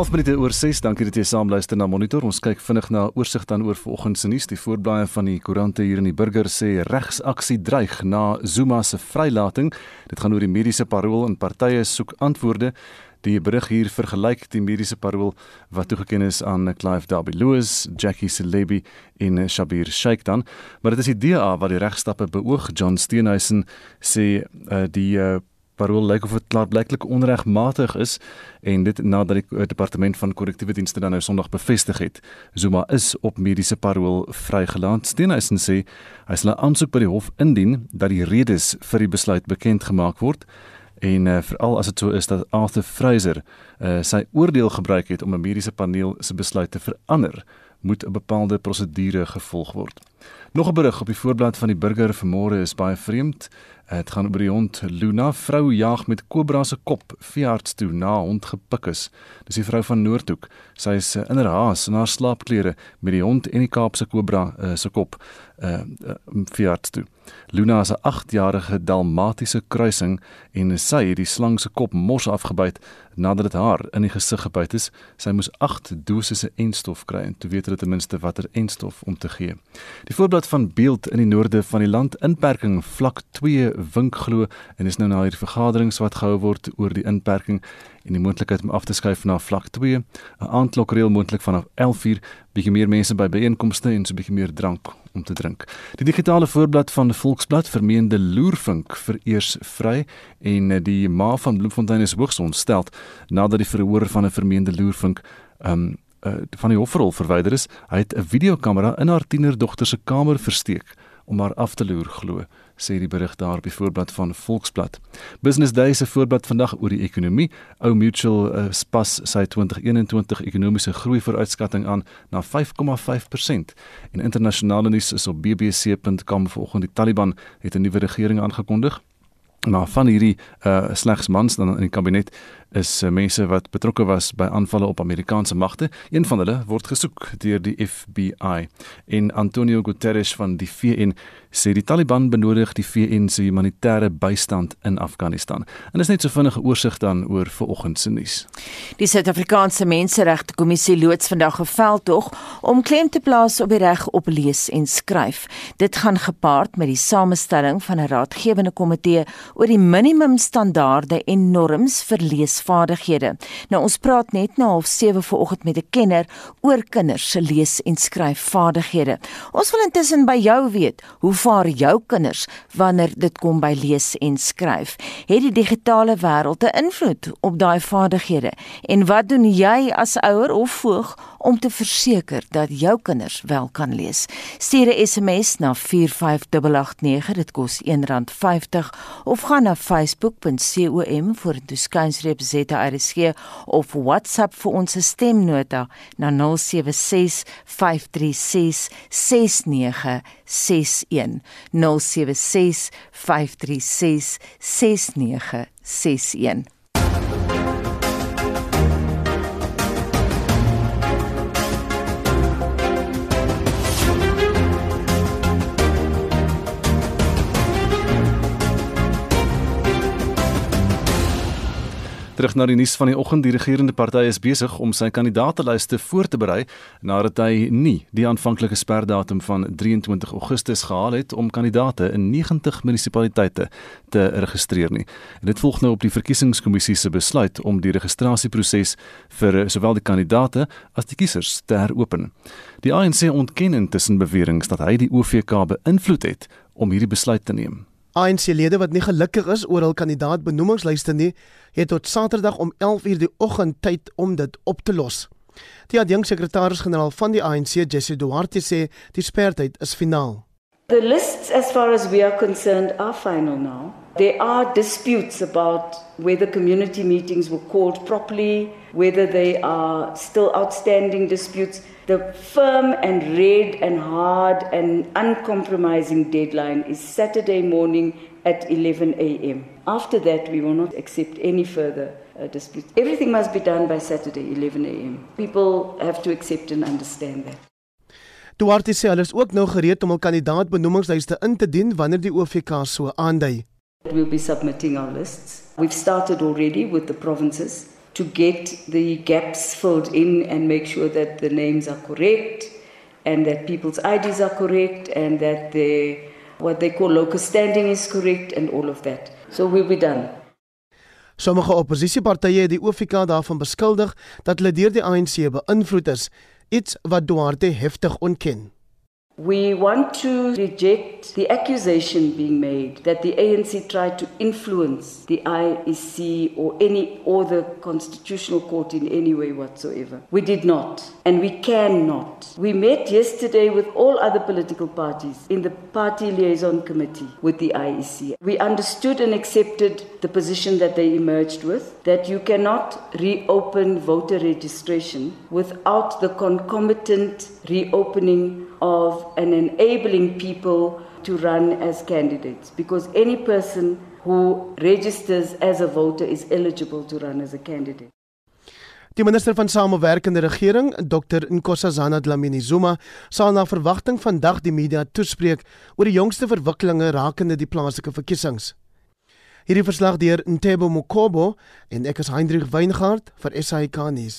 11 minute oor 6. Dankie dat jy saam luister na Monitor. Ons kyk vinnig na oorsig dan oor vanoggend se nuus. Die voorblaaie van die koerante hier in die Burger sê regsaksie dreig na Zuma se vrylating. Dit gaan oor die mediese parol en partye soek antwoorde. Die berig hier vergelyk die mediese parol wat toegeken is aan Clive Darby Lewis, Jackie Celebi en Shabir Sheikh dan, maar dit is die DA wat die regstappe beoog. John Steenhuisen sê uh, die uh, parol lyk of dit klaarblyklik onregmatig is en dit nadat die uh, departement van korrektiewe dienste dan nou Sondag bevestig het. Zuma is op mediese parol vrygelaat. Steenhuisen sê hy sal 'n aansoek by die hof indien dat die redes vir die besluit bekend gemaak word en uh, veral as dit so is dat Arthur Fraser uh, sy oordeel gebruik het om 'n mediese paneel se besluit te verander, moet 'n bepaalde prosedure gevolg word. Nog 'n berig op die voorblad van die burger vanmôre is baie vreemd. Dit gaan oor die hond Luna, vrou jaag met kobra se kop veearts toe na hond gepik is. Dis die vrou van Noordhoek. Sy is in haar haas in haar slaapklere met die hond en die Kaapse kobra uh, se kop uh, uh veearts toe. Luna is 'n 8-jarige dalmatiese kruising en sy het die slang se kop mos afgebyt nadat dit haar in die gesig gebyt is. Sy moes 8 dosisse enstof kry en toe weet hulle ten minste watter enstof om te gee. Die voorblad van beeld in die noorde van die land inperking vlak 2 wink glo en is nou na hierdie vergaderings wat gehou word oor die inperking en die moontlikheid om af te skuif na vlak 2, 'n aandklokreël moontlik vanaf 11:00, bietjie meer mense by byeenkomste en so bietjie meer drank om te drink. Die digitale voorblad van die Volksblad vermeende loervink vereers vry en die ma van Bloemfontein is hoogs ontstel nadat die verhoor van 'n vermeende loervink um uh, van die hofrol verwyder is. Hy het 'n videokamera in haar tienerdogter se kamer versteek om haar af te loer glo sê die berig daar op die voorblad van Volksblad. Business Day se voorblad vandag oor die ekonomie. Ou Mutual uh, pas sy 2021 ekonomiese groei vooruitskatting aan na 5,5% en internasionale nuus is op bbc.com vanoggend die Taliban het 'n nuwe regering aangekondig. Maar van hierdie uh slegs mans dan in die kabinet is uh, mense wat betrokke was by aanvalle op Amerikaanse magte. Een van hulle word gesoek deur die FBI. En Antonio Guterres van die VN sê die Taliban benodig die VN se humanitêre bystand in Afghanistan. En dis net so vinnige oorsig dan oor vanoggend se nuus. Die Suid-Afrikaanse Menseregte Kommissie loods vandag 'n veldtog om klem te plaas op die reg op lees en skryf. Dit gaan gepaard met die samestelling van 'n raadgewende komitee oor die minimumstandaarde en norms vir leesvaardighede. Nou ons praat net na half 7 vanoggend met 'n kenner oor kinders se lees en skryfvaardighede. Ons wil intussen by jou weet, hoe vaar jou kinders wanneer dit kom by lees en skryf? Het die digitale wêreld 'n invloed op daai vaardighede? En wat doen jy as ouer of voog om te verseker dat jou kinders wel kan lees? Stuur 'n SMS na 45889, dit kos R1.50 of gaan na facebook.com vir die skynstreep ZRSG of WhatsApp vir ons stemnota na 076 536 69 61 076 536 6961 Terug na die nuus van die oggend, die regerende party is besig om sy kandidaatelyste voor te berei nadat hy nie die aanvanklike sperdatum van 23 Augustus gehaal het om kandidaate in 90 munisipaliteite te registreer nie. En dit volg nou op die verkiesingskommissie se besluit om die registrasieproses vir sowel die kandidaate as die kiesers te heropen. Die ANC ontken intussen beweringe dat hy die OVK beïnvloed het om hierdie besluit te neem. ANC-lede wat nie gelukkig is oor hul kandidaat benoemingslyste nie, het tot Saterdag om 11:00 die oggend tyd om dit op te los. Die adjunksekretaris-generaal van die ANC, Jesse Duarte, sê die sperdatum is finaal. The lists, as far as we are concerned, are final now. There are disputes about whether community meetings were called properly, whether they are still outstanding disputes. The firm and red and hard and uncompromising deadline is Saturday morning at 11 a.m. After that, we will not accept any further uh, disputes. Everything must be done by Saturday, 11 a.m. People have to accept and understand that. Duarte sê hulle is ook nou gereed om hul kandidaat benoemingslyste in te dien wanneer die OVK so aandui. We'll be submitting our lists. We've started already with the provinces to get the gaps filled in and make sure that the names are correct and that people's IDs are correct and that the what they call locus standing is correct and all of that. So we'll be done. Sommige oppositiepartye het die OFK daarvan beskuldig dat hulle deur die ANC beïnvloed is, iets wat Duarte heftig ontken. We want to reject the accusation being made that the ANC tried to influence the IEC or any or the constitutional court in any way whatsoever. We did not and we cannot. We met yesterday with all other political parties in the party liaison committee with the IEC. We understood and accepted the position that they emerged with that you cannot reopen voter registration without the concomitant reopening of and enabling people to run as candidates because any person who registers as a voter is eligible to run as a candidate. Die minister van Samewerkende Regering, Dr Nkosazana Dlamini Zuma, sal na verwagting vandag die media toespreek oor die jongste verwikkelinge rakende die plaaslike verkiesings. Hierdie verslag deur Ntebo Mokobo en ek is Hendrik Weingart vir SAK nuus.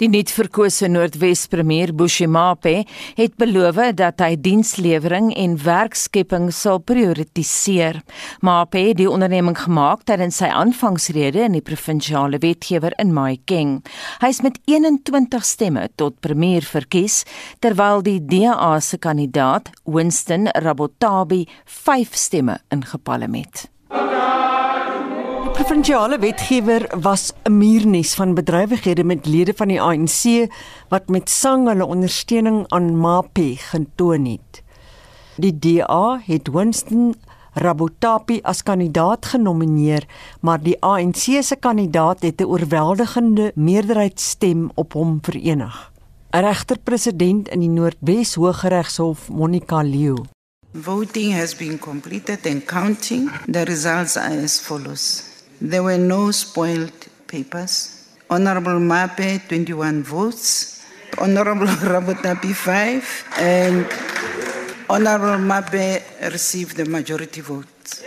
Die nuut verkose Noordwes premier Bushimape het beloof dat hy dienslewering en werkskepping sal prioritiseer. Mape het die onderneming gemaak tydens sy aanvangsrede in die provinsiale wetgewer in Mahikeng. Hy is met 21 stemme tot premier verkies terwyl die DA se kandidaat Winston Rabotabi 5 stemme ingepalle het provinsiale wetgewer was 'n muurnes van bedrywighede met lede van die ANC wat met sang hulle ondersteuning aan Mape getoon het. Die DA het Winston Rabotapi as kandidaat genomineer, maar die ANC se kandidaat het 'n oorweldigende meerderheidsstem op hom verenig. Regter-president in die Noordwes Hooggeregshof, Monica Leo. Voting has been completed and counting. The results are as follows. There were no spoiled papers. Honorable Mape, 21 votes. Honorable Rabotapi, 5. And Honorable Mape received the majority votes.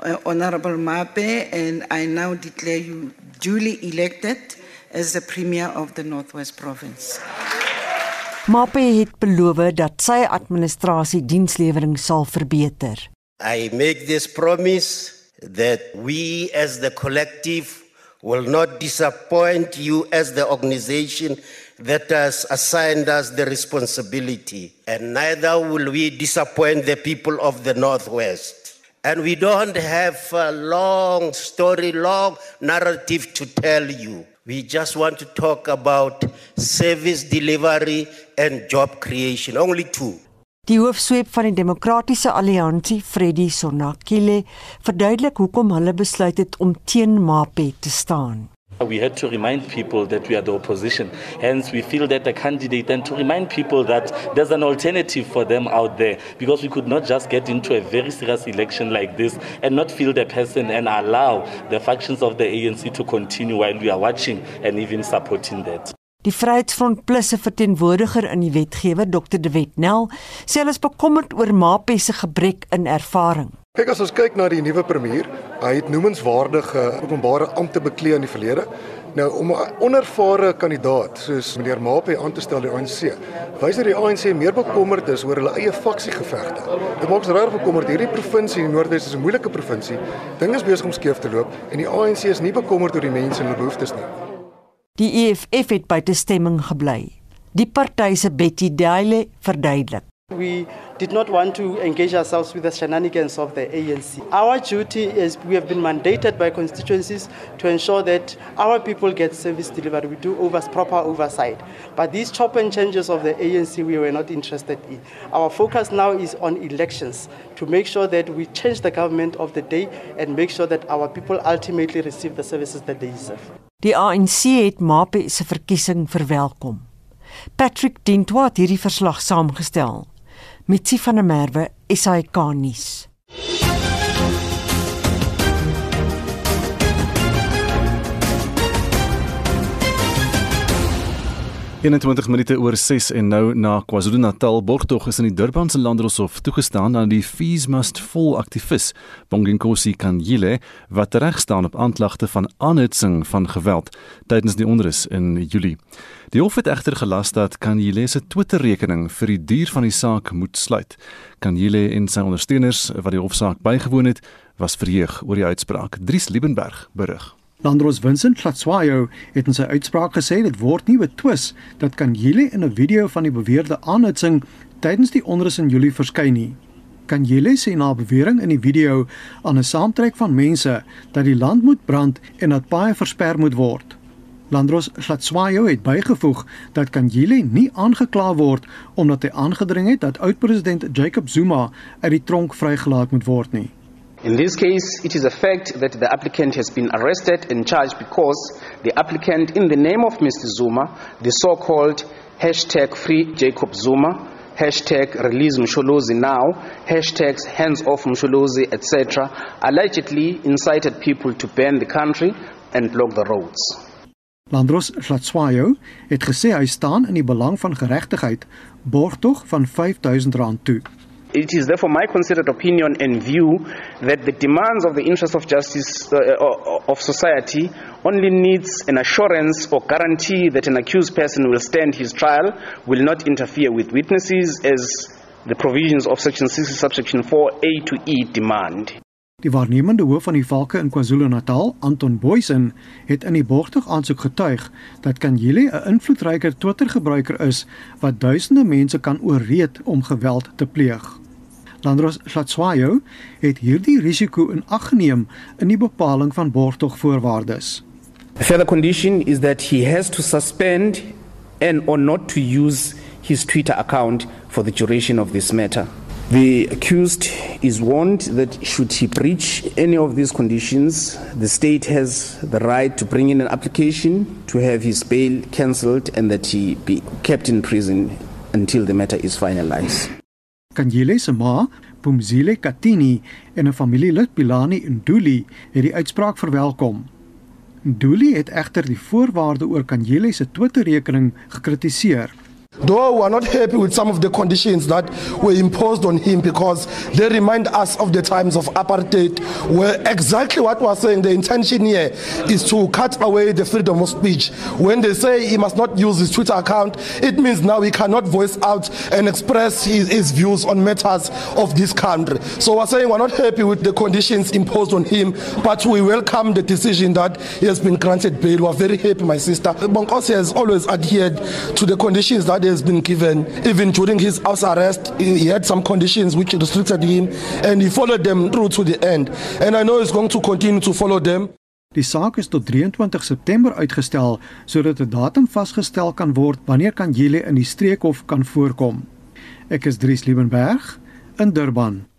Uh, Honorable Mape, and I now declare you duly elected as the Premier of the Northwest Province. Mape het beloof dat sy administrasie dienslewering sal verbeter. I make this promise that we as the collective will not disappoint you as the organization that has assigned us the responsibility, and neither will we disappoint the people of the Northwest. And we don't have a long story, long narrative to tell you. We just want to talk about service delivery and job creation, only two. Die hoofsweep van die Demokratiese Alliansie, Freddy Sonakile, verduidelik hoekom hulle besluit het om teen Mape te staan. We had to remind people that we are the opposition. Hence, we feel that the candidate, and to remind people that there's an alternative for them out there, because we could not just get into a very serious election like this and not feel the person and allow the factions of the ANC to continue while we are watching and even supporting that. Die Vryheidsfront Plus se verteenwoordiger in die wetgewer, Dr. De Wet Nel, sê hulle is bekommerd oor Mape se gebrek in ervaring. Kyk as ons kyk na die nuwe premier, hy het noemenswaardige openbare ampte beklee in die verlede. Nou om 'n onervare kandidaat soos meneer Mape aan te stel die ANC, wys dat die ANC meer bekommerd is oor hulle eie faksiegevegte. Dit maak ons regtig bekommerd. Hierdie provinsie in Noordwes is 'n moeilike provinsie. Dinge is besig om skeef te loop en die ANC is nie bekommerd oor die mense en hulle behoeftes nie. Die EFF het by te stemming gebly. Die party se Betty Daile verduidelik. We did not want to engage ourselves with the shenanigans of the ANC. Our duty is we have been mandated by constituencies to ensure that our people get service delivered. We do over, proper oversight. But these chop and changes of the ANC we were not interested in. Our focus now is on elections to make sure that we change the government of the day and make sure that our people ultimately receive the services that they deserve. Die ANC het Mape se verkiesing verwelkom. Patrick Dintwa het hierdie verslag saamgestel. Mitsi van der Merwe, SAK nuus. 21 minute oor 6 en nou na KwaZulu-Natal borgtog is in die Durbanse Landdroshof toegestaan aan die Fees Must Fall aktivis Bonginkosi Kanyile wat reg staan op aanklagte van aanhitsing van geweld tydens die onrus in Julie. Die hof het egter gelas dat Kanyile se Twitter-rekening vir die duur van die saak moet sluit. Kanyile en sy ondersteuners wat die hofsaak bygewoon het, was verheug oor die uitspraak. Dries Liebenberg berig. Landros Vincent Tlatswayo het in sy uitspraak gesê dit word nie betwis dat Kanyile in 'n video van die beweerde aanhitsing tydens die onrus in Julie verskyn nie. Kanyile sê na bewering in die video aan 'n saamtrek van mense dat die land moet brand en dat paaie versper moet word. Landros Tlatswayo het bygevoeg dat Kanyile nie aangekla word omdat hy aangedring het dat oud-president Jacob Zuma uit die tronk vrygelaat moet word nie. In this case, it is a fact that the applicant has been arrested and charged because the applicant, in the name of Mr. Zuma, the so called hashtag free Jacob Zuma, hashtag release Msholozi now, hashtags hands off Msholozi, etc., allegedly incited people to burn the country and block the roads. Landros Tlatswayo het gesê hy staan in die belang van geregtigheid borg tog van R5000 toe. It is therefore my considered opinion and view that the demands of the interest of justice uh, uh, of society only needs an assurance or guarantee that an accused person will stand his trial, will not interfere with witnesses as the provisions of section 60 subsection 4A to E demand. Die waarnemende hoof van die valke in KwaZulu-Natal, Anton Boysen, het in die borgtog aansoek getuig dat Kanyile 'n invloedryker Twitter-gebruiker is wat duisende mense kan ooreed om geweld te pleeg. Landros Tlatswayo het hierdie risiko in ag geneem in die bepaling van borgtogvoorwaardes. Further condition is that he has to suspend and or not to use his Twitter account for the duration of this matter. The accused is warned that should he breach any of these conditions, the state has the right to bring in an application to have his bail cancelled and that he be kept in prison until the matter is finalized. Kanjile se ma, Pumzile Katini en 'n familielid Pilani Nduli het die uitspraak verwelkom. Nduli het egter die voorwaarde oor Kanjile se Twitter-rekening gekritiseer. Though we are not happy with some of the conditions that were imposed on him because they remind us of the times of apartheid, where exactly what we're saying, the intention here is to cut away the freedom of speech. When they say he must not use his Twitter account, it means now he cannot voice out and express his, his views on matters of this country. So we're saying we're not happy with the conditions imposed on him, but we welcome the decision that he has been granted bail. We're very happy, my sister. Bonkosi has always adhered to the conditions that has been given. Even during his house arrest, he had some conditions which restricted him, and he followed them through to the end. And I know he's going to continue to follow them. Die saak is tot 23 September uitgestel sodat 'n datum vasgestel kan word wanneer kan Jile in die streekhof kan voorkom. Ek is Dries Liebenberg in Durban.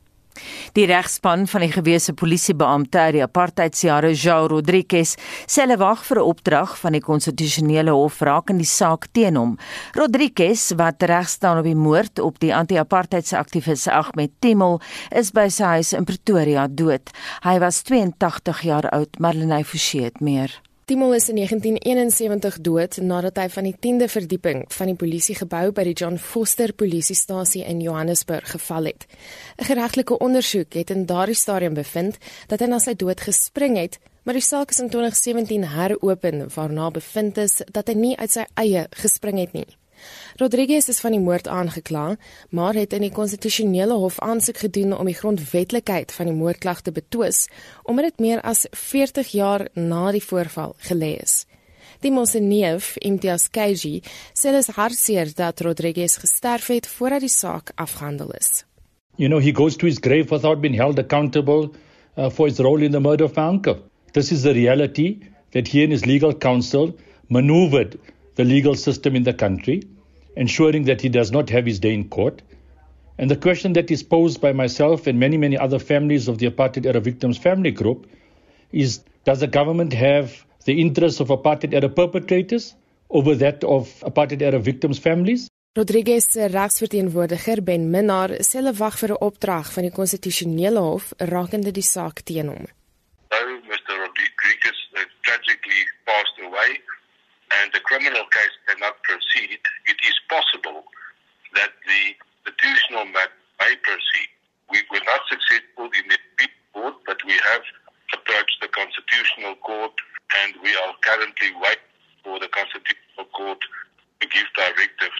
Die regspan van die gewese polisiebeampte uit die apartheidsjare, João Rodrigues, sê hulle wag vir 'n opdrag van die konstitusionele hof rakende die saak teen hom. Rodrigues, wat reg staan op die moord op die anti-apartheidse aktivis Ahmed Timol, is by sy huis in Pretoria dood. Hy was 82 jaar oud, Marlenae Forsie het meer. Timol is in 1971 dood nadat hy van die 10de verdieping van die polisiegebou by die John Foster polisiestasie in Johannesburg geval het. 'n Geregtelike ondersoek het in daardie stadium bevind dat hy na sy dood gespring het, maar die saak is in 2017 heropen waarna bevind is dat hy nie uit sy eie gespring het nie. Rodriguez is van die moord aangekla, maar het in die konstitusionele hof aansoek gedoen om die grondwetlikheid van die moordklag te betwis, omdat dit meer as 40 jaar na die voorval gelê is. Die Monseneef, Imtiaz Kaji, sê dit is hartseer dat Rodriguez gesterf het voordat die saak afgehandel is. You know, he goes to his grave without being held accountable uh, for his role in the murder of my uncle. This is the reality that he and his legal counsel maneuvered the legal system in the country ensuring that he does not have his day in court. And the question that is posed by myself and many, many other families of the apartheid era victims family group is does the government have the interests of apartheid era perpetrators over that of apartheid era victims families? Rodriguez se regsverteenwoordiger Ben Minnar sê hulle wag vir 'n opdrag van die konstitusionele hof rakende die saak teen hom. Mr. Rodriguez tragically passed away and the criminal case cannot proceed, it is possible that the institutional matter may proceed. We were not successful in the court, but we have approached the Constitutional Court and we are currently waiting for the Constitutional Court to give directive.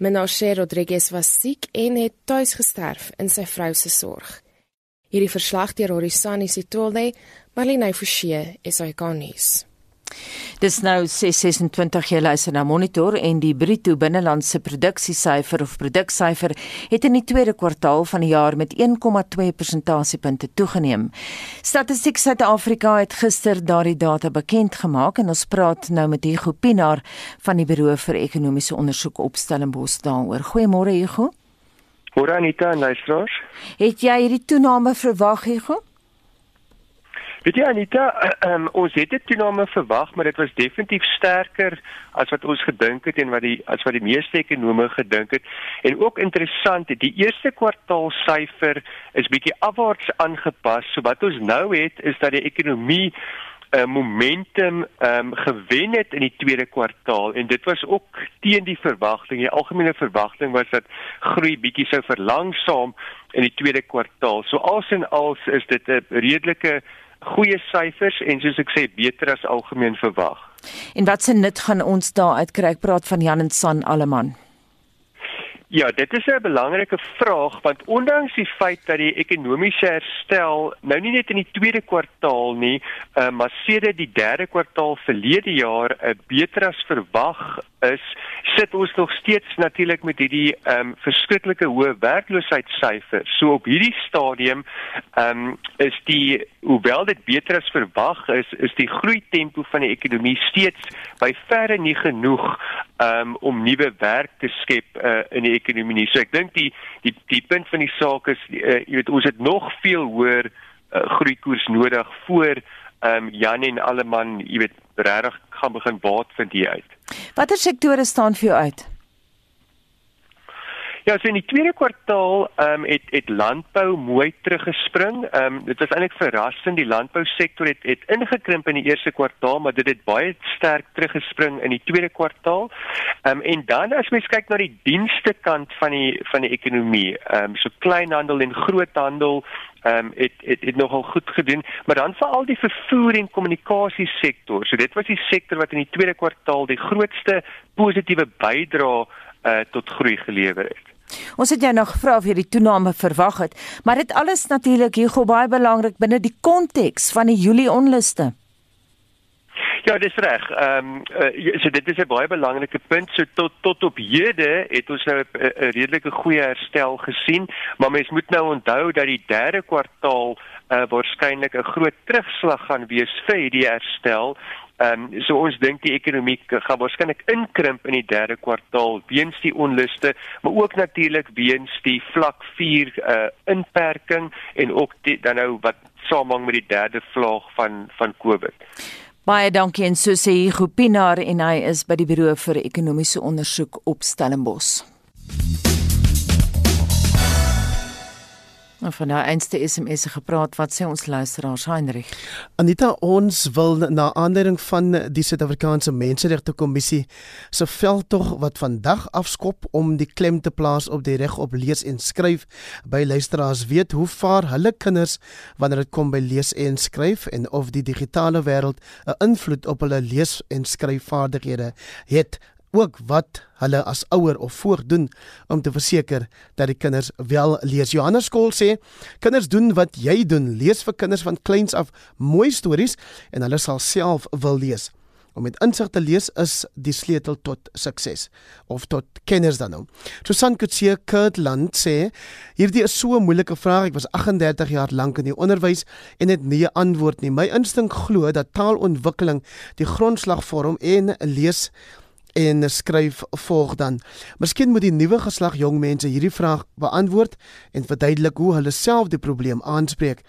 Menashe Rodriguez was siek en het tuis gesterf in sy vrou se sorg. Hierdie verslag deur Horisani Sitole, Marlene Forsie, SAK nuus. Dis nou 626 jy luister na Monitor en die bruto binnelandse produksiesyfer of produksyfer het in die tweede kwartaal van die jaar met 1,2 persentasiepunte toegeneem. Statistiek Suid-Afrika het gister daardie data bekend gemaak en ons praat nou met Hugo Pinaar van die Buro vir Ekonomiese Ondersoek op Stellenbosch daaroor. Goeiemôre Hugo. Môre Anita en luisteraars. Het jy hierdie toename verwag Hugo? Weet jy Anita, um, ons het dit toename verwag, maar dit was definitief sterker as wat ons gedink het en wat die as wat die meeste ekonome gedink het. En ook interessant, die eerste kwartaal syfer is bietjie afwaarts aangepas. So wat ons nou het is dat die ekonomie 'n uh, momentum ehm um, gewen het in die tweede kwartaal en dit was ook teen die verwagting. Die algemene verwagting was dat groei bietjie sou verlangsaam in die tweede kwartaal. So als en als is dit 'n redelike goeie syfers en soos ek sê beter as algemeen verwag. En wat se nut gaan ons daar uitkry? Ek praat van Jan en San Alleman. Ja, dit is 'n belangrike vraag want ondanks die feit dat die ekonomiese herstel nou nie net in die tweede kwartaal nie, uh, maar sedert die derde kwartaal verlede jaar 'n uh, beter as verwag is, sit ons nog steeds natuurlik met hierdie ehm um, verskriklike hoë werkloosheidssyfers. So op hierdie stadium ehm um, is die hoewel dit beter as verwag is, is die groei tempo van die ekonomie steeds by verre nie genoeg um, om nuwe werk te skep uh, in die ekonomie nie. So ek dink die die die punt van die saak is uh, jy weet ons het nog veel hoër uh, groeikoers nodig voor um, Jan en Alleman jy weet regtig gaan begin baat vind hier uit. Watter sektore staan vir jou uit? Ja, so in die tweede kwartaal ehm um, het het landbou mooi teruggespring. Ehm um, dit was eintlik verrassend die landbousektor het het ingekrimp in die eerste kwartaal, maar dit het baie sterk teruggespring in die tweede kwartaal. Ehm um, en dan as mens kyk na die dienste kant van die van die ekonomie, ehm um, so kleinhandel en groothandel ehm um, het, het het nogal goed gedoen, maar dan veral die vervoer en kommunikasie sektor. So dit was die sektor wat in die tweede kwartaal die grootste positiewe bydrae uh, tot groei gelewer het. Ons het jou nou gevra of jy die toename verwag het, maar dit alles natuurlik hier gou baie belangrik binne die konteks van die Julie onluste. Ja, dis reg. Ehm um, uh, so dit is 'n baie belangrike punt. So tot tot op hede het ons nou 'n redelike goeie herstel gesien, maar mens moet nou onthou dat die derde kwartaal uh, waarskynlik 'n groot terugslag gaan wees vir hierdie herstel Ehm um, so ons dink die ekonomie gaan waarskynlik inkrimp in die derde kwartaal weens die onluste, maar ook natuurlik weens die vlak 4 uh eh, inperking en ook die, dan nou wat saamhang met die derde vlaag van van COVID. Baie dankie en so sê Hugo Pinaar en hy is by die Buro vir Ekonomiese Ondersoek op Stellenbosch. Nou van nou eenste SMS gepraat wat sê ons luisteraars Heinrich. Anita ons wil na aanleiding van die Suid-Afrikaanse Menseregte Kommissie se veldtog wat vandag afskop om die klem te plaas op die reg op lees en skryf by luisteraars weet hoe vaar hulle kinders wanneer dit kom by lees en skryf en of die digitale wêreld 'n invloed op hulle lees en skryfvaardighede het ook wat hulle as ouer of voordoen om te verseker dat die kinders wel lees. Johannes Skool sê kinders doen wat jy doen. Lees vir kinders van kleins af mooi stories en hulle sal self wil lees. Om met insig te lees is die sleutel tot sukses of tot kenners dan nou. Susan Kutsie Kurtland sê hierdie is so 'n moeilike vraag. Ek was 38 jaar lank in die onderwys en het nie 'n antwoord nie. My instink glo dat taalontwikkeling die grondslag vorm en lees en skryf volg dan. Miskien moet die nuwe geslag jong mense hierdie vraag beantwoord en verduidelik hoe hulle self die probleem aanspreek.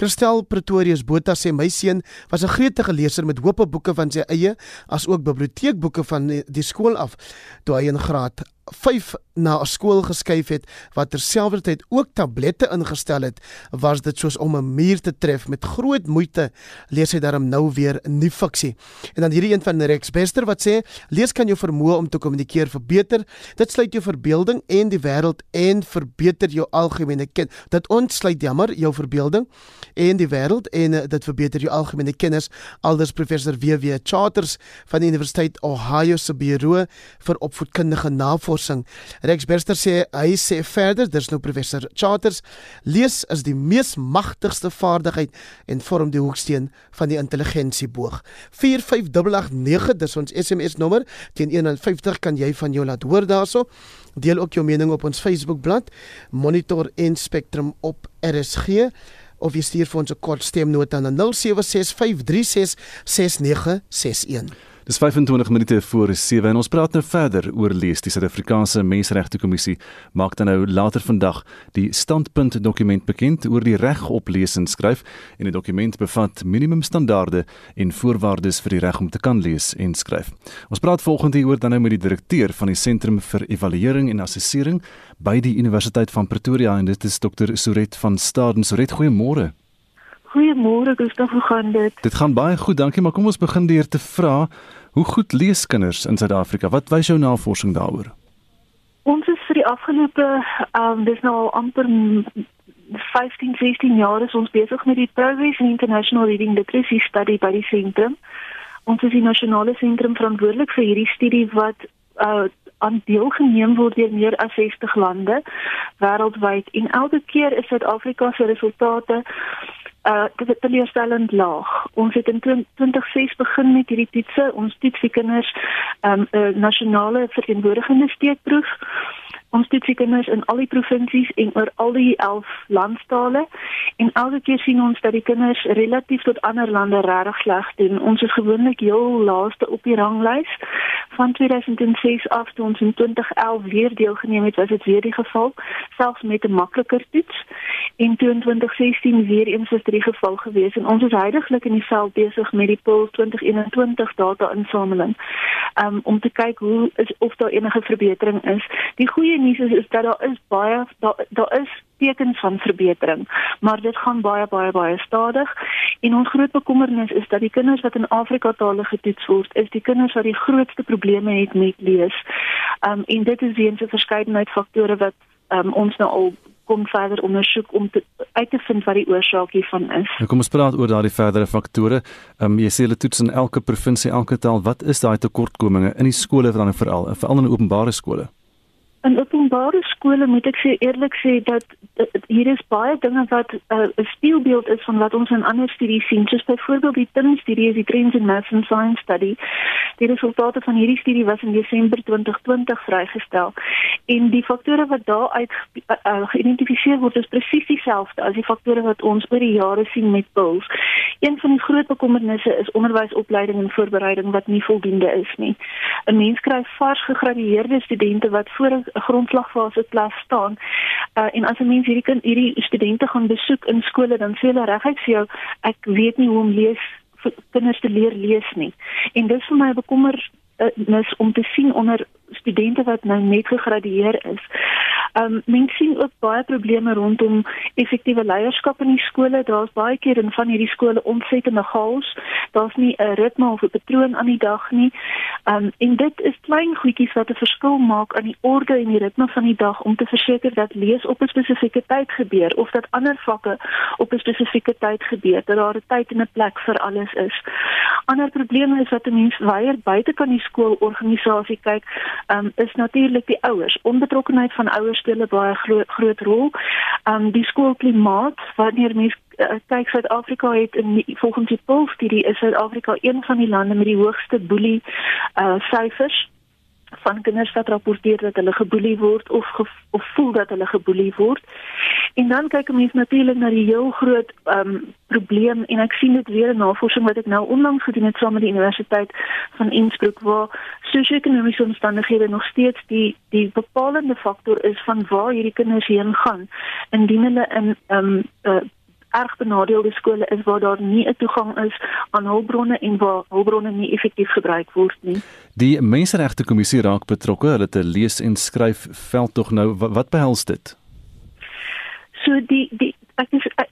Christel Pretorius Botha sê my seun was 'n gretige leser met hoope boeke van sy eie as ook biblioteekboeke van die skool af toe hy in graad 5 na 'n skool geskuif het wat terselfdertyd ook tablette ingestel het, was dit soos om 'n muur te tref met groot moeite lees hy daarom nou weer 'n nuwe fiksie. En dan hierdie een van Rex Bester wat sê lees kan jou vermoë om te kommunikeer verbeter. Dit sluit jou verbeelding en die wêreld en verbeter jou algemene kennis. Dit ontsluit jammer jou verbeelding en die wêreld en uh, dit verbeter jou algemene kennis. Alders professor WW Charters van die Universiteit Ohio se Bureau vir opvoedkundige navorsing. Rex Bester sê hy sê verder, dis nou professor Charters, lees is die mees magtigste vaardigheid en vorm die hoeksteen van die intelligensieboog. 45889 dis ons SMS nommer teen 150 kan jy van jou laat hoor daarso. Deel ook jou mening op ons Facebookblad Monitor en Spectrum op RSG of jy stuur vir ons 'n kort stemnota na 0765366961. Dis 25 minute voor 7 en ons praat nou verder oor lees die Suid-Afrikaanse Menseregte Kommissie maak dan nou later vandag die standpunt dokument bekend oor die reg op lees en skryf en die dokument bevat minimumstandaarde en voorwaardes vir die reg om te kan lees en skryf. Ons praat volgende hier oor dan nou met die direkteur van die Sentrum vir Evaluering en Assessering by die Universiteit van Pretoria en dit is Dr. Soret van Staden. Soret, goeiemôre. Goeiemôre, Gustav, hoe gaan dit? Dit gaan baie goed, dankie, maar kom ons begin deur te vra Hoe goed lees kinders in Suid-Afrika? Wat wys jou navorsing daaroor? Ons is vir die afgelope ehm um, dis nou al amper 15, 16 jaar is ons besig met die Progress in International Reading Literacy Study by die sentrum. Ons is die nasionale sentrum verantwoordelik vir hierdie studie wat uh aan deelgeneem word deur meer as 60 lande wêreldwyd en elke keer is Suid-Afrika se resultate uh dit teleurstellend laag. Ons het in 2006 begin met hierdie toetse. Ons toets die kinders um 'n uh, nasionale verteenwoordigende steekproef. Ons toets die kinders in al die provinsies en oor al die 11 landstale en elke keer sien ons dat die kinders relatief tot ander lande regtig sleg doen. Ons is gewoonlik heel laaste op die ranglys van 2006 af toe ons in 2011 weer deelgeneem het, was dit weer die geval, selfs met 'n makliker toets. En toe in 2016 weer eens was dit die geval gewees en ons is heidaglik in die veld besig met die PULS 2021 data insameling. Um om te kyk hoe is of daar enige verbetering is. Die goeie nuus is, is dat daar is baie daar daar is tekens van verbetering, maar dit gaan baie baie baie stadig. En ons groot bekommernis is dat die kinders wat in Afrika tale getoets word, is die kinders wat die grootste probleme het met lees. Um en dit is weens 'n verskeidenheid faktore wat um ons nou al kom verder ondersoek om te, uit te vind wat die oorsaak hiervan is. Nou kom ons praat oor daardie verdere faktore. Um jy sê hulle toets in elke provinsie elke taal. Wat is daai tekortkominge in die skole dan veral, veral in openbare skole? In openbare skole moet ek sê eerlik sê dat, dat hier is baie dinge wat uh, 'n uh, spieelbeeld is van wat ons in ander studies sien. Soos byvoorbeeld die TIN studie, die Trends in Maths and Science study. Die resultate van hierdie studie was in Desember 2020 vrygestel. En die faktore wat daar uit uh, uh, geïdentifiseer word is presies dieselfde as die faktore wat ons oor die jare sien met PILS. Een van die groot bekommernisse is onderwysopleiding en voorbereiding wat nie voldoende is nie. 'n Mens kry vars gegradueerde studente wat voor grondslagfase klas staan. Uh, en as 'n mens hierdie kind hierdie studente gaan besoek in skole dan sê hulle reguit vir jou ek weet nie hoe om lees kinders te leer lees nie. En dis vir my bekommer uh, om te sien onder studente wat nou net gegradueer is. Ehm um, mense sien ook baie probleme rondom effektiewe leierskap in die skole. Daar's baie keer in van hierdie skole ontsettende chaos. Daar's nie 'n ritme of 'n patroon aan die dag nie. Ehm um, en dit is klein goedjies wat 'n verskil maak aan die orde en die ritme van die dag om te verseker dat lees op 'n spesifieke tyd gebeur of dat ander vakke op 'n spesifieke tyd gebeur. Dat daar 'n tyd en 'n plek vir alles is. Ander probleme is wat 'n mens weier buite kan die skoolorganisasie kyk um, is natuurlik die ouers. Onbetrokkenheid van ouers speel 'n baie groot groot rol. Um die skoolklimaat wanneer mense uh, kyk Suid-Afrika het in die, volgens die PULS studie is Suid-Afrika een van die lande met die hoogste boelie uh syfers van kinders wat rapporteer dat hulle geboelie word of of voel dat hulle geboelie word. En dan kyk 'n mens natuurlik na die heel groot ehm um, probleem en ek sien dit weer in navorsing wat ek nou onlangs gedoen het saam met die Universiteit van Innsbruck waar sosio-ekonomiese omstandighede nog steeds die die bepalende faktor is van waar hierdie kinders heen gaan indien hulle in ehm um, uh, erg benadeelde skole is waar daar nie 'n toegang is aan hulpbronne en waar hulpbronne nie effektief gebruik word nie. Die Menseregte Kommissie raak betrokke. Hulle het 'n lees en skryf veldtog nou wat, wat behels dit? So die die ek is ek,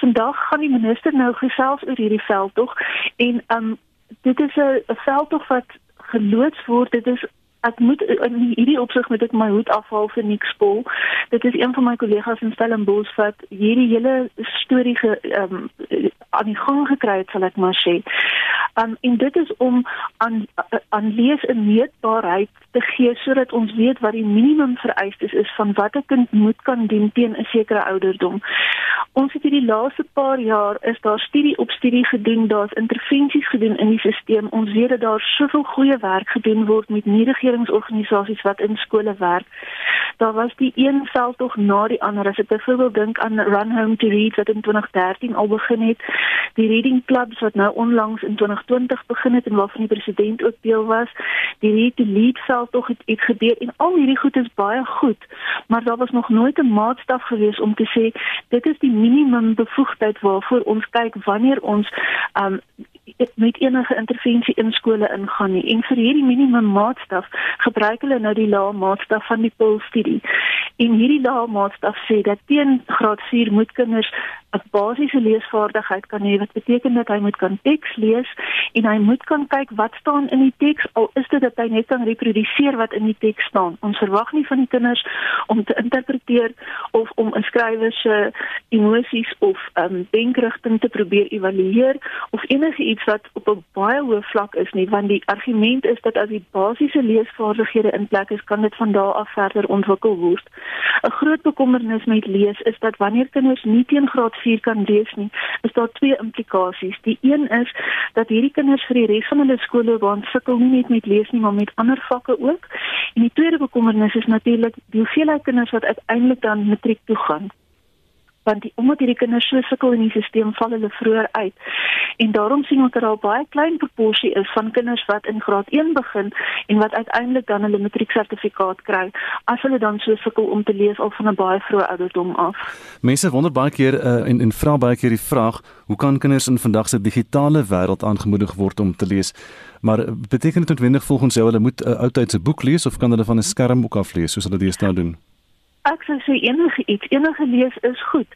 vandag gaan die minister nou gesels oor hierdie veldtog en um dit is 'n veldtog wat geloods word. Dit is ek moet in hierdie opsig met ek my hoed afhaal vir Nick Spol. Dit is een van my kollegas in Stellenbosch wat hierdie hele storie ge um, aan die gang gekry het, sal ek maar sê. Um, en dit is om aan aan lees 'n meetbaarheid te gee sodat ons weet wat die minimum vereistes is van wat 'n kind moet kan doen teen 'n sekere ouderdom. Ons het hierdie laaste paar jaar is daar studie op studie gedoen, daar's intervensies gedoen in die stelsel. Ons weet dat daar soveel goeie werk gedoen word met nie-regeringsorganisasies wat in skole werk. Daar was die een veldtog na die ander. As ek byvoorbeeld dink aan Run Home to Read wat in 2013 al begin het, die reading clubs wat nou onlangs in 2020 begin het en waarvan die president ook deel was, die Read to Lead veldtog het iets gebeur en al hierdie goed is baie goed, maar daar was nog nooit 'n maatstaf gewees om te sê dit is die minimum bevoegdheid waarvoor ons kyk wanneer ons um met enige intervensie in skole ingaan nie. En vir hierdie minimum maatstaf gebruik hulle nou die lae maatstaf van die PIL studie. En hierdie lae maatstaf sê dat teen graad 4 moet kinders 'n basiese leesvaardigheid kan hê wat beteken dat hy moet kan teks lees en hy moet kan kyk wat staan in die teks al is dit dat hy net kan reproduseer wat in die teks staan. Ons verwag nie van die kinders om te interpreteer of om 'n skrywer se emosies of um, denkrigting te probeer evalueer of enige iets wat op 'n baie hoë vlak is nie want die argument is dat as die basiese leesvaardighede in plek is kan dit van daar af verder ontwikkel word. 'n Groot bekommernis met lees is dat wanneer kinders nie teen graad 4 kan lees nie, is daar twee implikasies. Die een is dat hierdie kinders vir die res van hulle skoolloopbaan sukkel nie net met lees nie, maar met ander vakke ook. En die tweede bekommernis is natuurlik die hoeveelheid kinders wat uiteindelik dan matriek toe gaan want die omdat hierdie kinders so sukkel in die stelsel val hulle vroeër uit. En daarom sien ons dat daar baie klein proporsie is van kinders wat in graad 1 begin en wat uiteindelik dan hulle matrieksertifikaat kry as hulle dan so sukkel om te lees al van 'n baie vroeë ouderdom af. Mense wonder baie keer uh, en en vra baie keer die vraag, hoe kan kinders in vandag se digitale wêreld aangemoedig word om te lees? Maar eh, beteken dit noodwendig volgens jou hulle moet 'n uh, oudtydse boek lees of kan hulle van 'n skerm ook af lees soos hulle dit nou doen? Ek sou sê enige iets, enige lees is goed.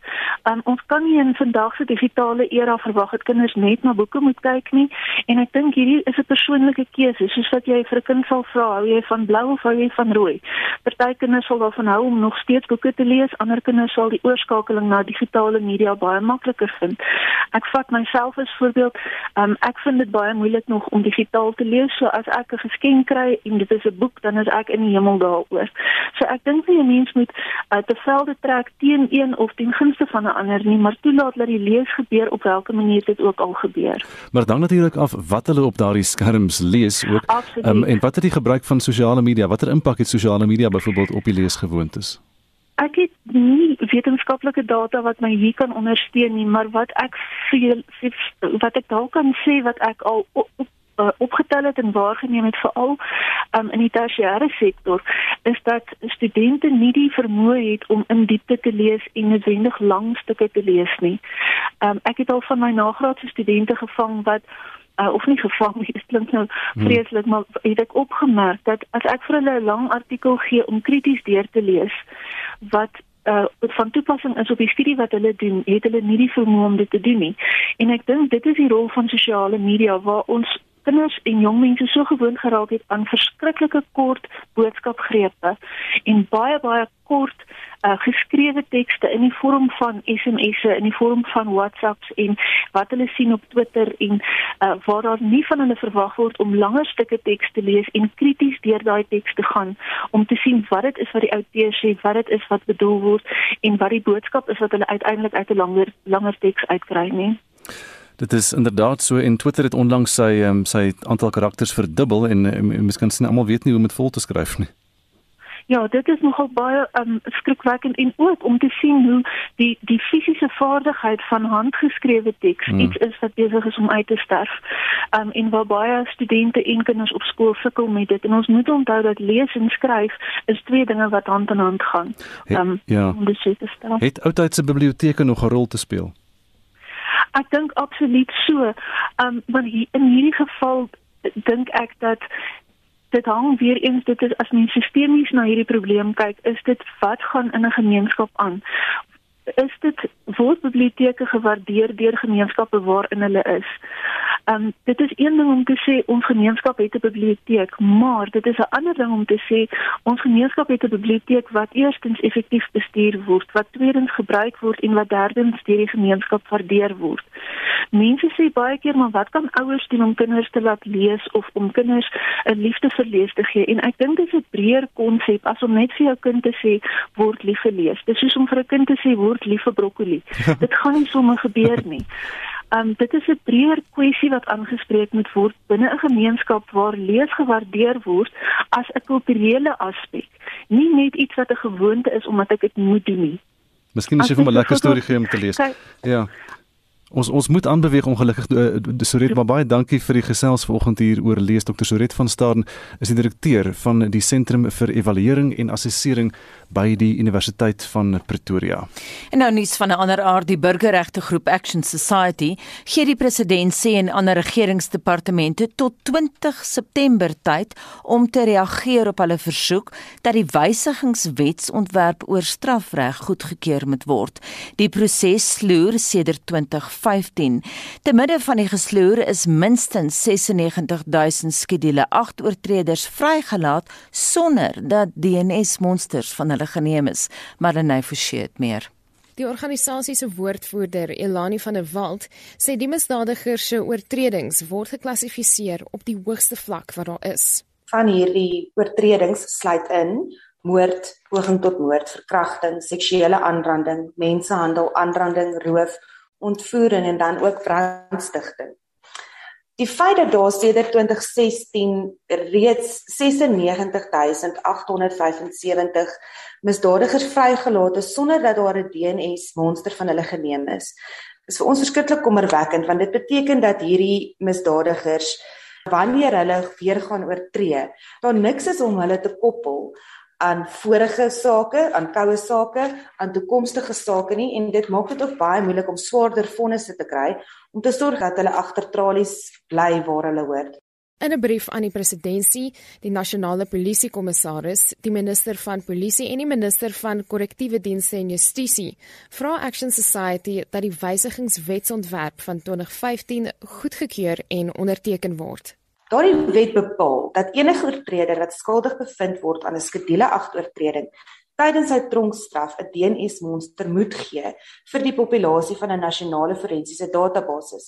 Um, ons kan nie in vandag se digitale era verwag dat kinders net na boeke moet kyk nie en ek dink hierdie is 'n persoonlike keuse, soos wat jy vir 'n kind sal vra, hou jy van blou of hou jy van rooi? Party kinders sal daarvan hou om nog steeds boeke te lees, ander kinders sal die oorskakeling na digitale media baie makliker vind. Ek vat myself as voorbeeld, um, ek vind dit baie moeilik nog om digitaal te lees, so as ek 'n geskenk kry en dit is 'n boek, dan is ek in die hemel daaroor. So ek dink nie 'n mens moet uh, te velde trek teen een of ten gunste van 'n ander nie, maar toelaat dat die lees gebeur op watter manier dit ook al gebeur. Maar dan natuurlik af wat hulle op daardie skerms lees ook. Um, en wat het die gebruik van sosiale media, watter impak het sosiale media byvoorbeeld op die leesgewoontes? Ek het nie wetenskaplike data wat my hier kan ondersteun nie, maar wat ek veel wat ek dalk kan sê wat ek al op, op uh, opgetel het en waargeneem het veral um, in die tersiêre sektor is dat studente nie die vermoë het om in diepte te lees en noodwendig lang stukke te lees nie. Um, ek het al van my nagraadse studente gevang wat uh, of nie gevang nie, dit klink nou hmm. vreeslik, maar het ek opgemerk dat as ek vir hulle 'n lang artikel gee om krities deur te lees wat uh van toepassing is op die studie wat hulle doen, het hulle nie die vermoë om dit te doen nie. En ek dink dit is die rol van sosiale media waar ons kinders en jong mense so gewoond geraak het aan verskriklike kort boodskapgrepe en baie baie kort uh, geskrewe tekste in die vorm van SMS'e in die vorm van WhatsApps en wat hulle sien op Twitter en uh, waar daar nie van hulle verwag word om langer stukke teks te lees en krities deur daai teks te gaan om te sien wat dit is wat die outeur sê, wat dit is wat bedoel word en wat die boodskap is wat hulle uiteindelik uit 'n langer langer teks uitkry nie. Dit is inderdaad so en Twitter het onlangs sy um, sy aantal karakters verdubbel en um, miskien sien almal weet nie hoe om dit vol te skryf nie. Ja, dit is nogal baie um, skrikwekkend en ook om te sien hoe die die fisiese vaardigheid van handgeskrewe teks hmm. iets is wat besig is om uit te sterf. Um, en waar baie studente en kinders op skool sukkel met dit en ons moet onthou dat lees en skryf is twee dinge wat hand in hand gaan. Um, ja. om dit te stel. Het oudtydse biblioteke nog 'n rol te speel? Ek dink absoluut so. Ehm um, want in hierdie geval dink ek dat dit hang weer eens dit is as mens sistemies na hierdie probleem kyk, is dit wat gaan in 'n gemeenskap aan? Is dit word biblioteke gewaardeer deur gemeenskappe waarin hulle is? Um, dit is een ding om te sê ons gemeenskap het 'n biblioteek, maar dit is 'n ander ding om te sê ons gemeenskap het 'n biblioteek wat eerstens effektief bestuur word, wat tweedens gebruik word en wat derdens deur die gemeenskap waardeer word. Mense sê baie keer maar wat kan ouers doen om kinders te laat lees of om kinders 'n liefde vir lees te gee? En ek dink dit is 'n breër konsep as om net vir jou kind te sê word lief vir lees. Dis soos om vir 'n kind te sê word lief vir broccoli. dit gaan nie sommer gebeur nie. Um dit is 'n breër kwessie wat aangespreek moet word binne 'n gemeenskap waar lees gewaardeer word as 'n kulturele aspek, nie net iets wat 'n gewoonte is omdat ek dit moet doen nie. Miskien is jy vir 'n lekker storie gee om te lees. Ja. Ons ons moet aanbeweeg ongelukkig uh, Soret maar baie dankie vir die gesels vanoggend hier oor lees Dr Soret van Staden is die direkteur van die Sentrum vir Evaluering en Assessering by die Universiteit van Pretoria. En nou nuus van 'n ander aard die burgerregte groep Action Society gee die president sê en ander regeringsdepartemente tot 20 September tyd om te reageer op hulle versoek dat die wysigingswetsontwerp oor strafreg goedgekeur moet word. Die proses sloer sedert 2015. Te midde van die gesloer is minstens 96000 skedule 8 oortreders vrygelaat sonder dat DNS monsters van hulle geneem is. Marlenae Forshey het meer. Die organisasie se woordvoerder, Elani van der Walt, sê die misdadigers se oortredings word geklassifiseer op die hoogste vlak wat daar is. Van hierdie oortredings sluit in moord, poging tot moord, verkrachting, seksuele aanranding, mensenhandel, aanranding, roof, ontvoering en dan ook brandstigting. Die feit dat daar sedert 2016 reeds 96875 misdadigers vrygelaat is sonder dat daar 'n DNS monster van hulle geneem is, is vir ons verskriklik kommerwekkend want dit beteken dat hierdie misdadigers wanneer hulle weer gaan oortree, daar niks is om hulle te koppel aan vorige sake, aan koue sake, aan toekomstige sake nie en dit maak dit ook baie moeilik om swaarder vonnisse te kry om te sorg dat hulle agter tralies bly waar hulle hoort. In 'n brief aan die presidentskap, die nasionale polisiekommissaris, die minister van polisie en die minister van korrektiewe dienste en justisie, vra Action Society dat die wysigingswetsontwerp van 2015 goedgekeur en onderteken word. Daardie wet bepaal dat enige oortreder wat skuldig bevind word aan 'n skedule 8 oortreding tydens sy tronkstraf 'n DNS monster moet gee vir die populasie van 'n nasionale forensiese database.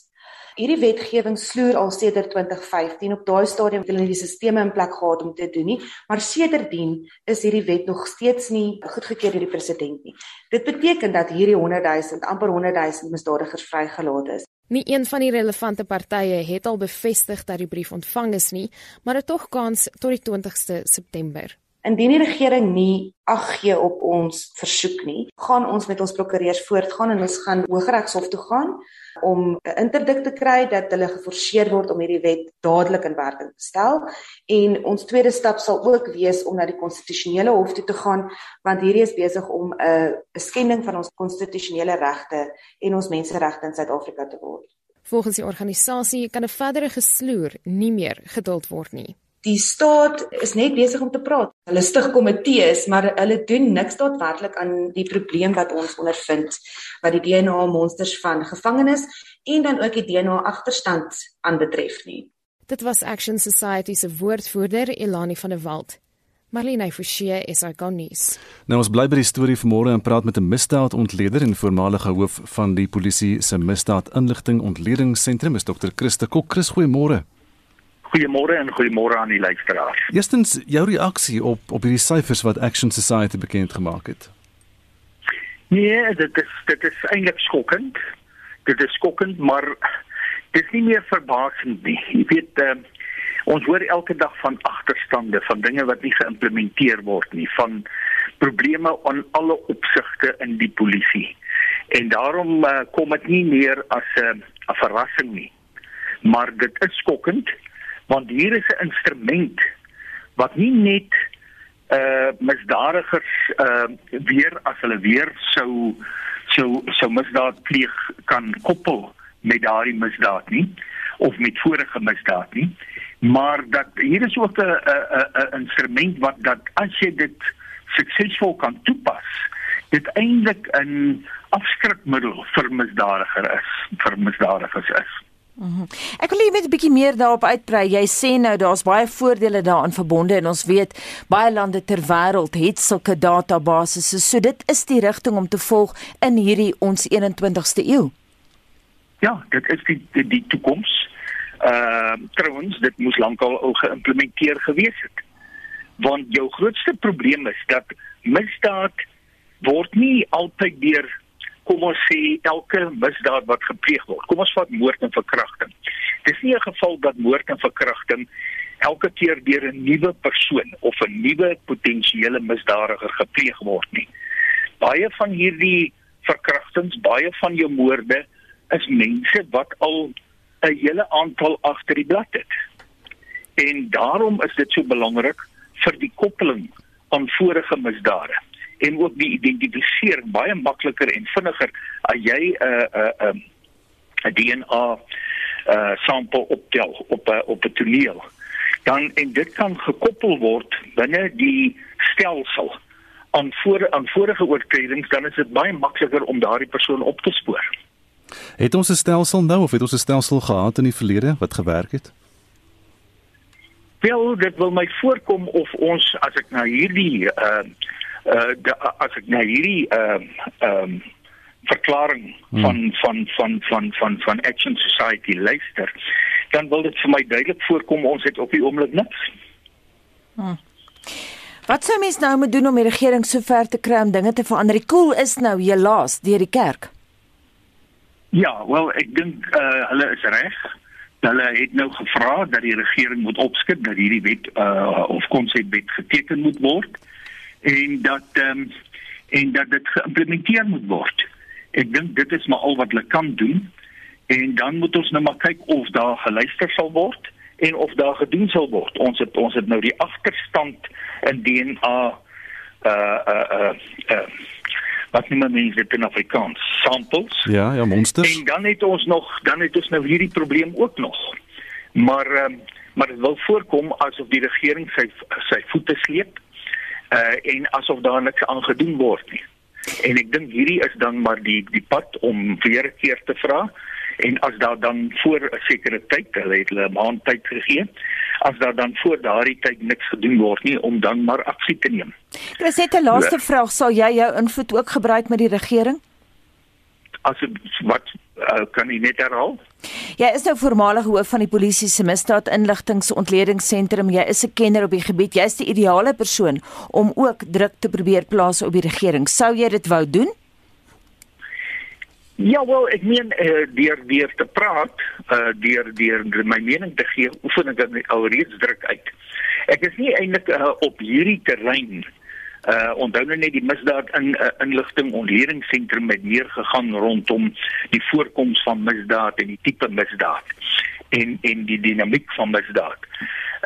Hierdie wetgewing sloer al sedert 2015 op daai stadium het hulle die sisteme in plek gehad om te doen nie, maar sedertdien is hierdie wet nog steeds nie goedgekeur deur die president nie. Dit beteken dat hierdie 100 000 amper 100 000 misdadigers vrygelaat is. Nie een van die relevante partye het al bevestig dat die brief ontvang is nie, maar dit tog kans tot die 20ste September. Indien die regering nie ag gee op ons versoek nie, gaan ons met ons prokureurs voortgaan en ons gaan Hooggeregshof toe gaan om 'n interdik te kry dat hulle geforseer word om hierdie wet dadelik in werking te stel en ons tweede stap sal ook wees om na die konstitusionele hof toe te gaan want hierdie is besig om 'n 'n skending van ons konstitusionele regte en ons menseregte in Suid-Afrika te word. Volgens die organisasie kan 'n verdere gesloer nie meer geduld word nie die staat is net besig om te praat. Hulle stig komitees, maar hulle doen niks daadwerklik aan die probleem wat ons ondervind wat die DNA monsters van gevangenes en dan ook die DNA agterstand aanbetref nie. Dit was Action Society se woordvoerder Elani van der Walt. Marlene Forsie is ikonies. Nou ons bly by die storie vanmôre en praat met 'n misdaadontleder en voormalige hoof van die polisie se misdaadinligting ontledingsentrum is Dr. Christa Kok. Chris, goeiemôre. Goeiemôre en goeiemôre aan die luisteraars. Eerstens jou reaksie op op hierdie syfers wat Action Society bekend gemaak het. Nee, dit is dit is eintlik skokkend. Dit is skokkend, maar dit is nie meer verbasend nie. Jy weet uh, Ons hoor elke dag van agterstande, van dinge wat nie geïmplementeer word nie, van probleme aan alle opsigte in die polisie. En daarom uh, kom dit nie meer as 'n uh, verrassing nie. Maar dit is skokkend want hier is 'n instrument wat nie net uh misdadigers uh weer as hulle weer sou sou sou misdaad pleeg kan koppel met daardie misdaad nie of met vorige misdaad nie. Maar dat hier is ook 'n 'n 'n instrument wat dat as jy dit suksesvol kan toepas dit eintlik 'n afskrikmiddel vir misdadiger is vir misdadigers is Mm -hmm. Ek wil net 'n bietjie meer daarop uitbrei. Jy sê nou daar's baie voordele daaraan verbonde en ons weet baie lande ter wêreld het sulke databasisse. So dit is die rigting om te volg in hierdie ons 21ste eeu. Ja, dit is die die, die toekoms. Ehm uh, trouens, dit moes lankal al geïmplementeer gewees het. Want jou grootste probleem is dat misdaad word nie altyd deur kom ons sê elke misdaad wat gepleeg word. Kom ons vat moord en verkrachting. Dis nie 'n geval dat moord en verkrachting elke keer deur 'n nuwe persoon of 'n nuwe potensiële misdadiger gepleeg word nie. Baie van hierdie verkrachtings, baie van jou moorde is mense wat al 'n hele aantal agter die blad het. En daarom is dit so belangrik vir die koppeling aan vorige misdade en ook die identifisering baie makliker en vinniger as jy 'n uh, 'n uh, 'n uh, 'n DNA uh sampel optel op uh, op 'n toneel. Dan en dit kan gekoppel word binne die stelsel aan voor aan vorige oortredings dan is dit baie makliker om daardie persoon op te spoor. Het ons 'n stelsel nou of het ons 'n stelsel gehad in die verlede wat gewerk het? Wel, dit wil my voorkom of ons as ek nou hierdie uh uh de, as ek na hierdie ehm uh, ehm um, verklaring hmm. van van van van van van Action Society luister, dan wil dit vir my duidelik voorkom ons het op die oomblik niks. Hmm. Wat sou mens nou moet doen om die regering sover te kry om dinge te verander? Die koel is nou helaas deur die kerk. Ja, wel ek dink uh hulle is reg. Hulle het nou gevra dat die regering moet opskud dat hierdie wet uh of konsepwet geteken moet word. Uh en dat ehm um, en dat dit geïmplementeer moet word. Ek dink dit is maar al wat hulle kan doen en dan moet ons nou maar kyk of daar geluister sal word en of daar gedoen sal word. Ons het ons het nou die agterstand in DNA uh uh uh, uh wat nie mense dit in Afrikaans samples. Ja, ja, monsters. En dan het ons nog dan het ons nou hierdie probleem ook nog. Maar ehm um, maar dit wil voorkom asof die regering sy sy voete sleep uh en asof daar niks aan gedoen word nie. En ek dink hierdie is dan maar die die pad om weer 'n keer te vra en as daar dan voor 'n sekere tyd, hulle het hulle 'n maand tyd gegee, as daar dan voor daardie tyd niks gedoen word nie om dan maar aksie te neem. Dis net 'n laaste vraag, sal jy jou invloed ook gebruik met die regering? As wat uh, kan jy net herhaal? Jy is nou voormalige hoof van die polisie se misdaad inligtingsontledingssentrum. Jy is 'n kenner op die gebied. Jy's die ideale persoon om ook druk te probeer plaas op die regering. Sou jy dit wou doen? Ja, wel, ek meen uh, deur deur te praat, uh, deur deur my mening te gee, oefen ek alreeds druk uit. Ek is nie eintlik uh, op hierdie terrein uh onthou nou net die misdaad in uh, inligting ontledingssentrum met meer gegaan rondom die voorkoms van misdaad en die tipe misdaad en en die dinamiek van misdaad.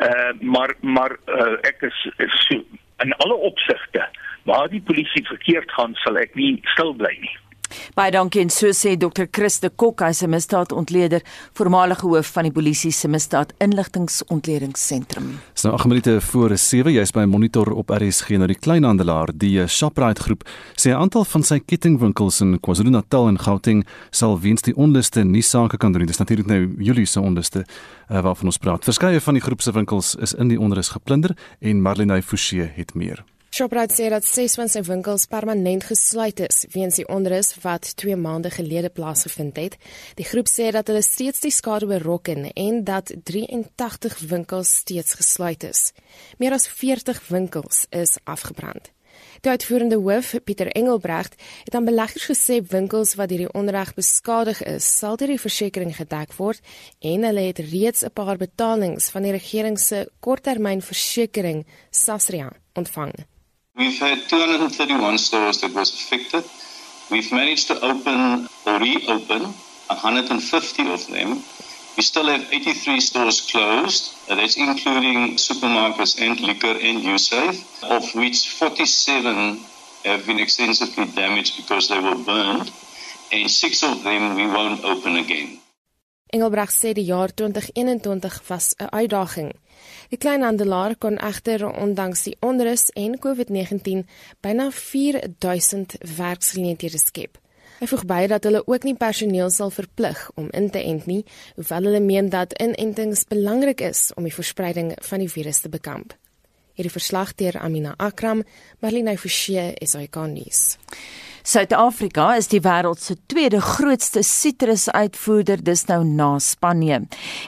Uh maar maar uh, ek is, is so, in alle opsigte waar die polisie verkeerd gaan sal ek nie stil bly nie. Baie dankie en so sê Dr. Chris de Kok, hy's 'n misdaadontleder, voormalige hoof van die polisie se misdaadinligtingsontledingssentrum. Dis nou 8 minute voor 7, jy's by monitor op RSG nou die kleinhandelaar, die Shoprite groep, sê 'n aantal van sy kettingwinkels in KwaZulu-Natal en Gauteng sal weens die onluste nie sake kan doen. Dis natuurlik nou Julie se onluste uh, waarvan ons praat. Verskeie van die groep se winkels is in die onrus geplunder en Marlene Forsie het meer. Shoprite sê dat ses van sy winkels permanent gesluit is weens die onrus wat 2 maande gelede plaasgevind het. Die groep sê dat hulle steeds die skade berokken en dat 83 winkels steeds gesluit is. Meer as 40 winkels is afgebrand. Die uitvoerende hoof, Pieter Engelbrecht, het aan beleggers gesê winkels wat deur die onreg beskadig is, sal deur die versekerings gedek word en hulle het reeds 'n paar betalings van die regering se korttermynversekering Sasria ontvang. We've had 231 stores that was affected. We've managed to open or reopen 150 of them. We still have 83 stores closed. That's including supermarkets and liquor and USAFE, of which 47 have been extensively damaged because they were burned, and six of them we won't open again. Engelbreg sê die jaar 2021 was 'n uitdaging. Die kleinhandelaar kon egter ondanks die onrus en COVID-19 byna 4000 werksgeleenthede skep. Hy voeg by dat hulle ook nie personeel sal verplig om in te ent nie, hoewel hulle meen dat inentings belangrik is om die verspreiding van die virus te bekamp. Hierdie verslag deur Amina Akram, Marlene Forsie, SAK nuus. Suid-Afrika is die wêreld se tweede grootste sitrusuitvoerder dis nou na Spanje.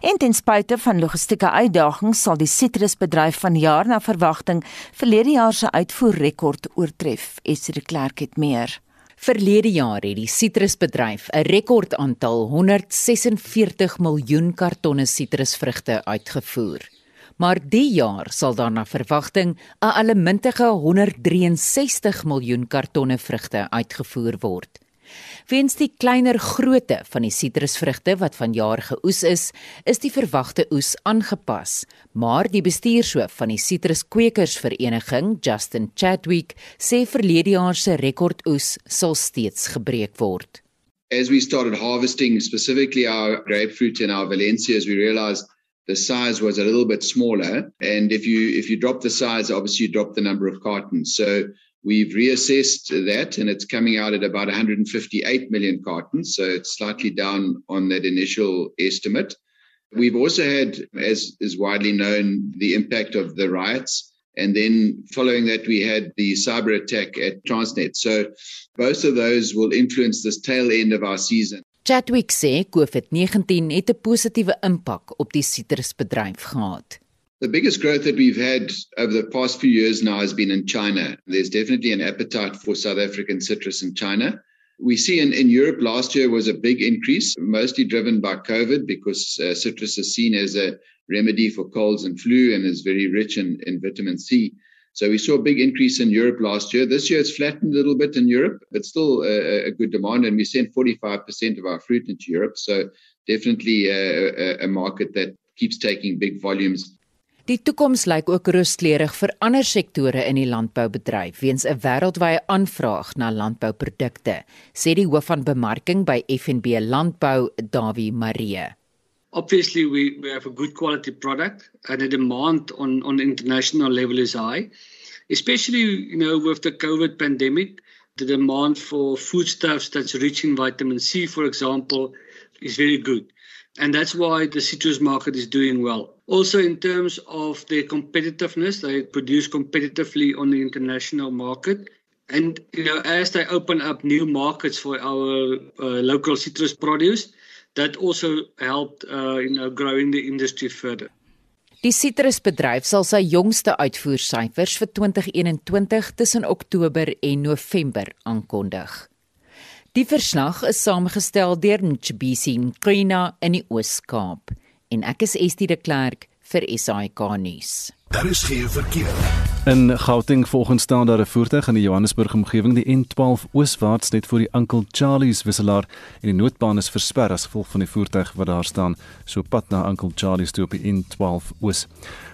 En ten spyte van logistieke uitdagings sal die sitrusbedryf vanjaar na verwagting verlede jaar se uitvoerrekord oortref. Esre Klerk het meer. Verlede jaar het die sitrusbedryf 'n rekordaantal 146 miljoen kartonne sitrusvrugte uitgevoer. Maar die jaar sal daar na verwagting 'n allemintige 163 miljoen kartonne vrugte uitgevoer word. Weens die kleiner grootte van die sitrusvrugte wat vanjaar geoes is, is die verwagte oes aangepas, maar die bestuurshoof van die sitruskwekersvereniging, Justin Chadwick, sê verlede jaar se rekordoes sal steeds gebreek word. As we started harvesting specifically our grapefruit in our Valencias, we realized the size was a little bit smaller and if you if you drop the size obviously you drop the number of cartons so We've reassessed that and it's coming out at about 158 million cartons. So it's slightly down on that initial estimate. We've also had, as is widely known, the impact of the riots. And then following that, we had the cyber attack at Transnet. So both of those will influence this tail end of our season. Chadwick sê COVID-19 het 'n positiewe impak op die sitrusbedryf gehad. The biggest growth that we've had over the past few years now has been in China. There's definitely an appetite for South African citrus in China. We see in, in Europe last year was a big increase, mostly driven by COVID because uh, citrus is seen as a remedy for colds and flu and is very rich in, in vitamin C. So we saw a big increase in Europe last year. This year it's flattened a little bit in Europe, but still a, a good demand. And we send 45% of our fruit into Europe. So definitely a, a, a market that keeps taking big volumes. Die toekoms lyk ook rooskleurig vir ander sektore in die landboubedryf weens 'n wêreldwye aanvraag na landbouprodukte, sê die hoof van bemarking by FNB Landbou, Dawie Marie. Obviously we we have a good quality product and the demand on on international level is high. Especially you know with the COVID pandemic, the demand for foodstuffs that's rich in vitamin C for example is very good. And that's why the citrus market is doing well. Also, in terms of their competitiveness, they produce competitively on the international market. And you know, as they open up new markets for our uh, local citrus produce, that also helped uh, you know growing the industry further. Die sitrusbedryf sal sy jongste uitvoersyfers vir 2021 tussen Oktober en November aankondig. Die verslag is saamgestel deur Nchibisi Nkrina in die Oos-Kaap en ek is Estie de Klerk vir SAK nuus. Daar is geen verkeer. In Gauteng volgens staan daar 'n voertuig in die Johannesburg omgewing die N12 ooswaarts net voor die Uncle Charlie's wisselaar en die noodbaan is versper as gevolg van die voertuig wat daar staan so pad na Uncle Charlie's toe op die N12 oos.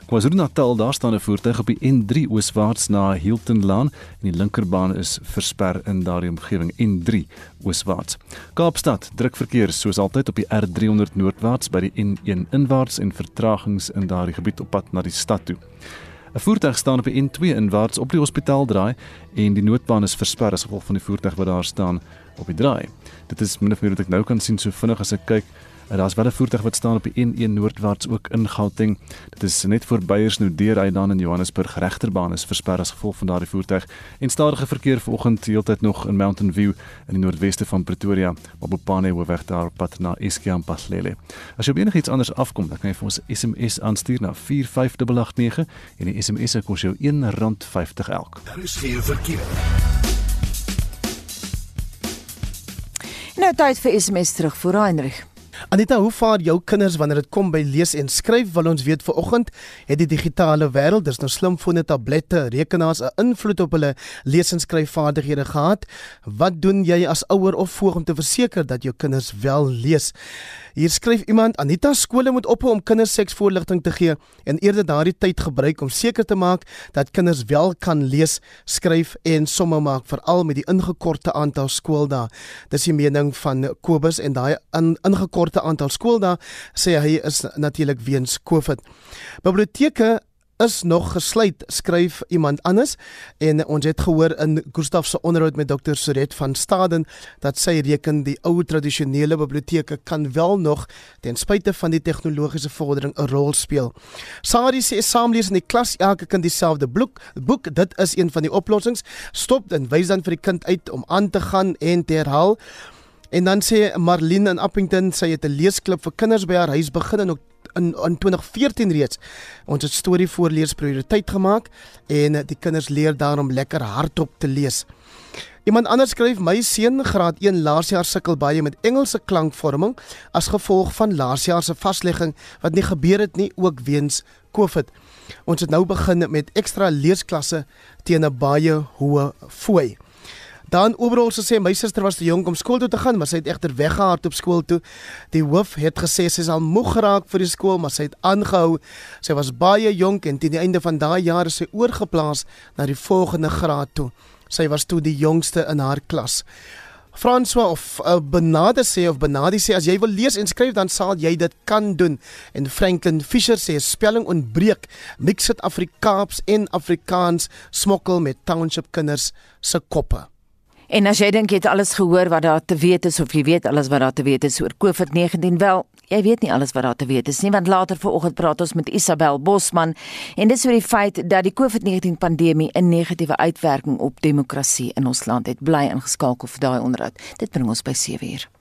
KwaZulu-Natal daar staan 'n voertuig op die N3 ooswaarts na Hilton Lane en die linkerbaan is versper in daardie omgewing N3 ooswaarts. Kaapstad druk verkeer soos altyd op die R300 noordwaarts by die N1 inwaarts en vertragings in daardie gebied op pad na die stad toe. 'n Voertuig staan op die N2 inwaarts op die hospitaal draai en die noodbaan is versper as gevolg van die voertuig wat daar staan op die draai. Dit is min of meer wat ek nou kan sien so vinnig as ek kyk En daar's wel 'n voertuig wat staan op die N1 noordwaarts ook in Gauteng. Dit is net voor Beyersnou deur uit dan in Johannesburg regterbaan is versper as gevolg van daardie voertuig. En stadige verkeer vanoggend heeltyd nog in Mountain View in die noordweste van Pretoria, op Bopane hoofweg daar op pad na Eskiam Paslele. As jy op enigiets anders afkom, dan kan jy vir ons 'n SMS aanstuur na 45889 en die SMS se kos jou R1.50 elk. Daar is geen verkeer. Nou tyd vir SMS terug vir Heinrich. Anita, hoe vaar jou kinders wanneer dit kom by lees en skryf? Wil ons weet vanoggend het die digitale wêreld, dis nou slimfone, tablette, rekenaars 'n invloed op hulle lees en skryfvaardighede gehad? Wat doen jy as ouer of voog om te verseker dat jou kinders wel lees? Hier skryf iemand: Anita, skole moet ophou om kinders seksvoorligting te gee en eerder daardie tyd gebruik om seker te maak dat kinders wel kan lees, skryf en somme maak, veral met die ingekorte aantal skooldae. Dis die mening van Kobus en daai in, ingekorte aantal skooldae sê hy is natuurlik weens COVID. Biblioteke is nog gesluit skryf iemand anders. En ons het gehoor in Gustaf se onderhoud met Dr Soret van Staden dat sy reken die ou tradisionele biblioteke kan wel nog ten spyte van die tegnologiese vordering 'n rol speel. Sari sê saamlees in die klas elke kind dieselfde boek boek. Dit is een van die oplossings. Stop en wys dan vir die kind uit om aan te gaan en te herhaal. En dan sê Marlene in Appington sy het 'n leesklub vir kinders by haar huis begin in in in 2014 reeds. Ons het storie voorlees prioriteit gemaak en die kinders leer daarom lekker hardop te lees. Iemand anders skryf my seun graad 1 laasjaar sukkel baie met Engelse klankvorming as gevolg van laasjaar se vaslegging wat nie gebeur het nie ook weens COVID. Ons het nou begin met ekstra leesklasse teen 'n baie hoë fooi. Dan ooral sê my suster was te jonk om skool toe te gaan, maar sy het egter weggehard op skool toe. Die hoof het gesê sy is al moeg geraak vir die skool, maar sy het aangehou. Sy was baie jonk en teen die einde van daai jaar is sy oorgeplaas na die volgende graad toe. Sy was toe die jongste in haar klas. François of uh, Benade sê of Benadi sê as jy wil lees en skryf dan sal jy dit kan doen. En Franklin Fisher sê spelling ontbreek. Mix dit Afrikaans en Afrikaans smokkel met township kinders se koppe. En as jy dink jy het alles gehoor wat daar te weet is of jy weet alles wat daar te weet is oor COVID-19, wel, jy weet nie alles wat daar te weet is nie, want later vanoggend praat ons met Isabel Bosman en dis oor die feit dat die COVID-19 pandemie 'n negatiewe uitwerking op demokrasie in ons land het. Bly ingeskakel vir daai onderhoud. Dit bring ons by 7:00.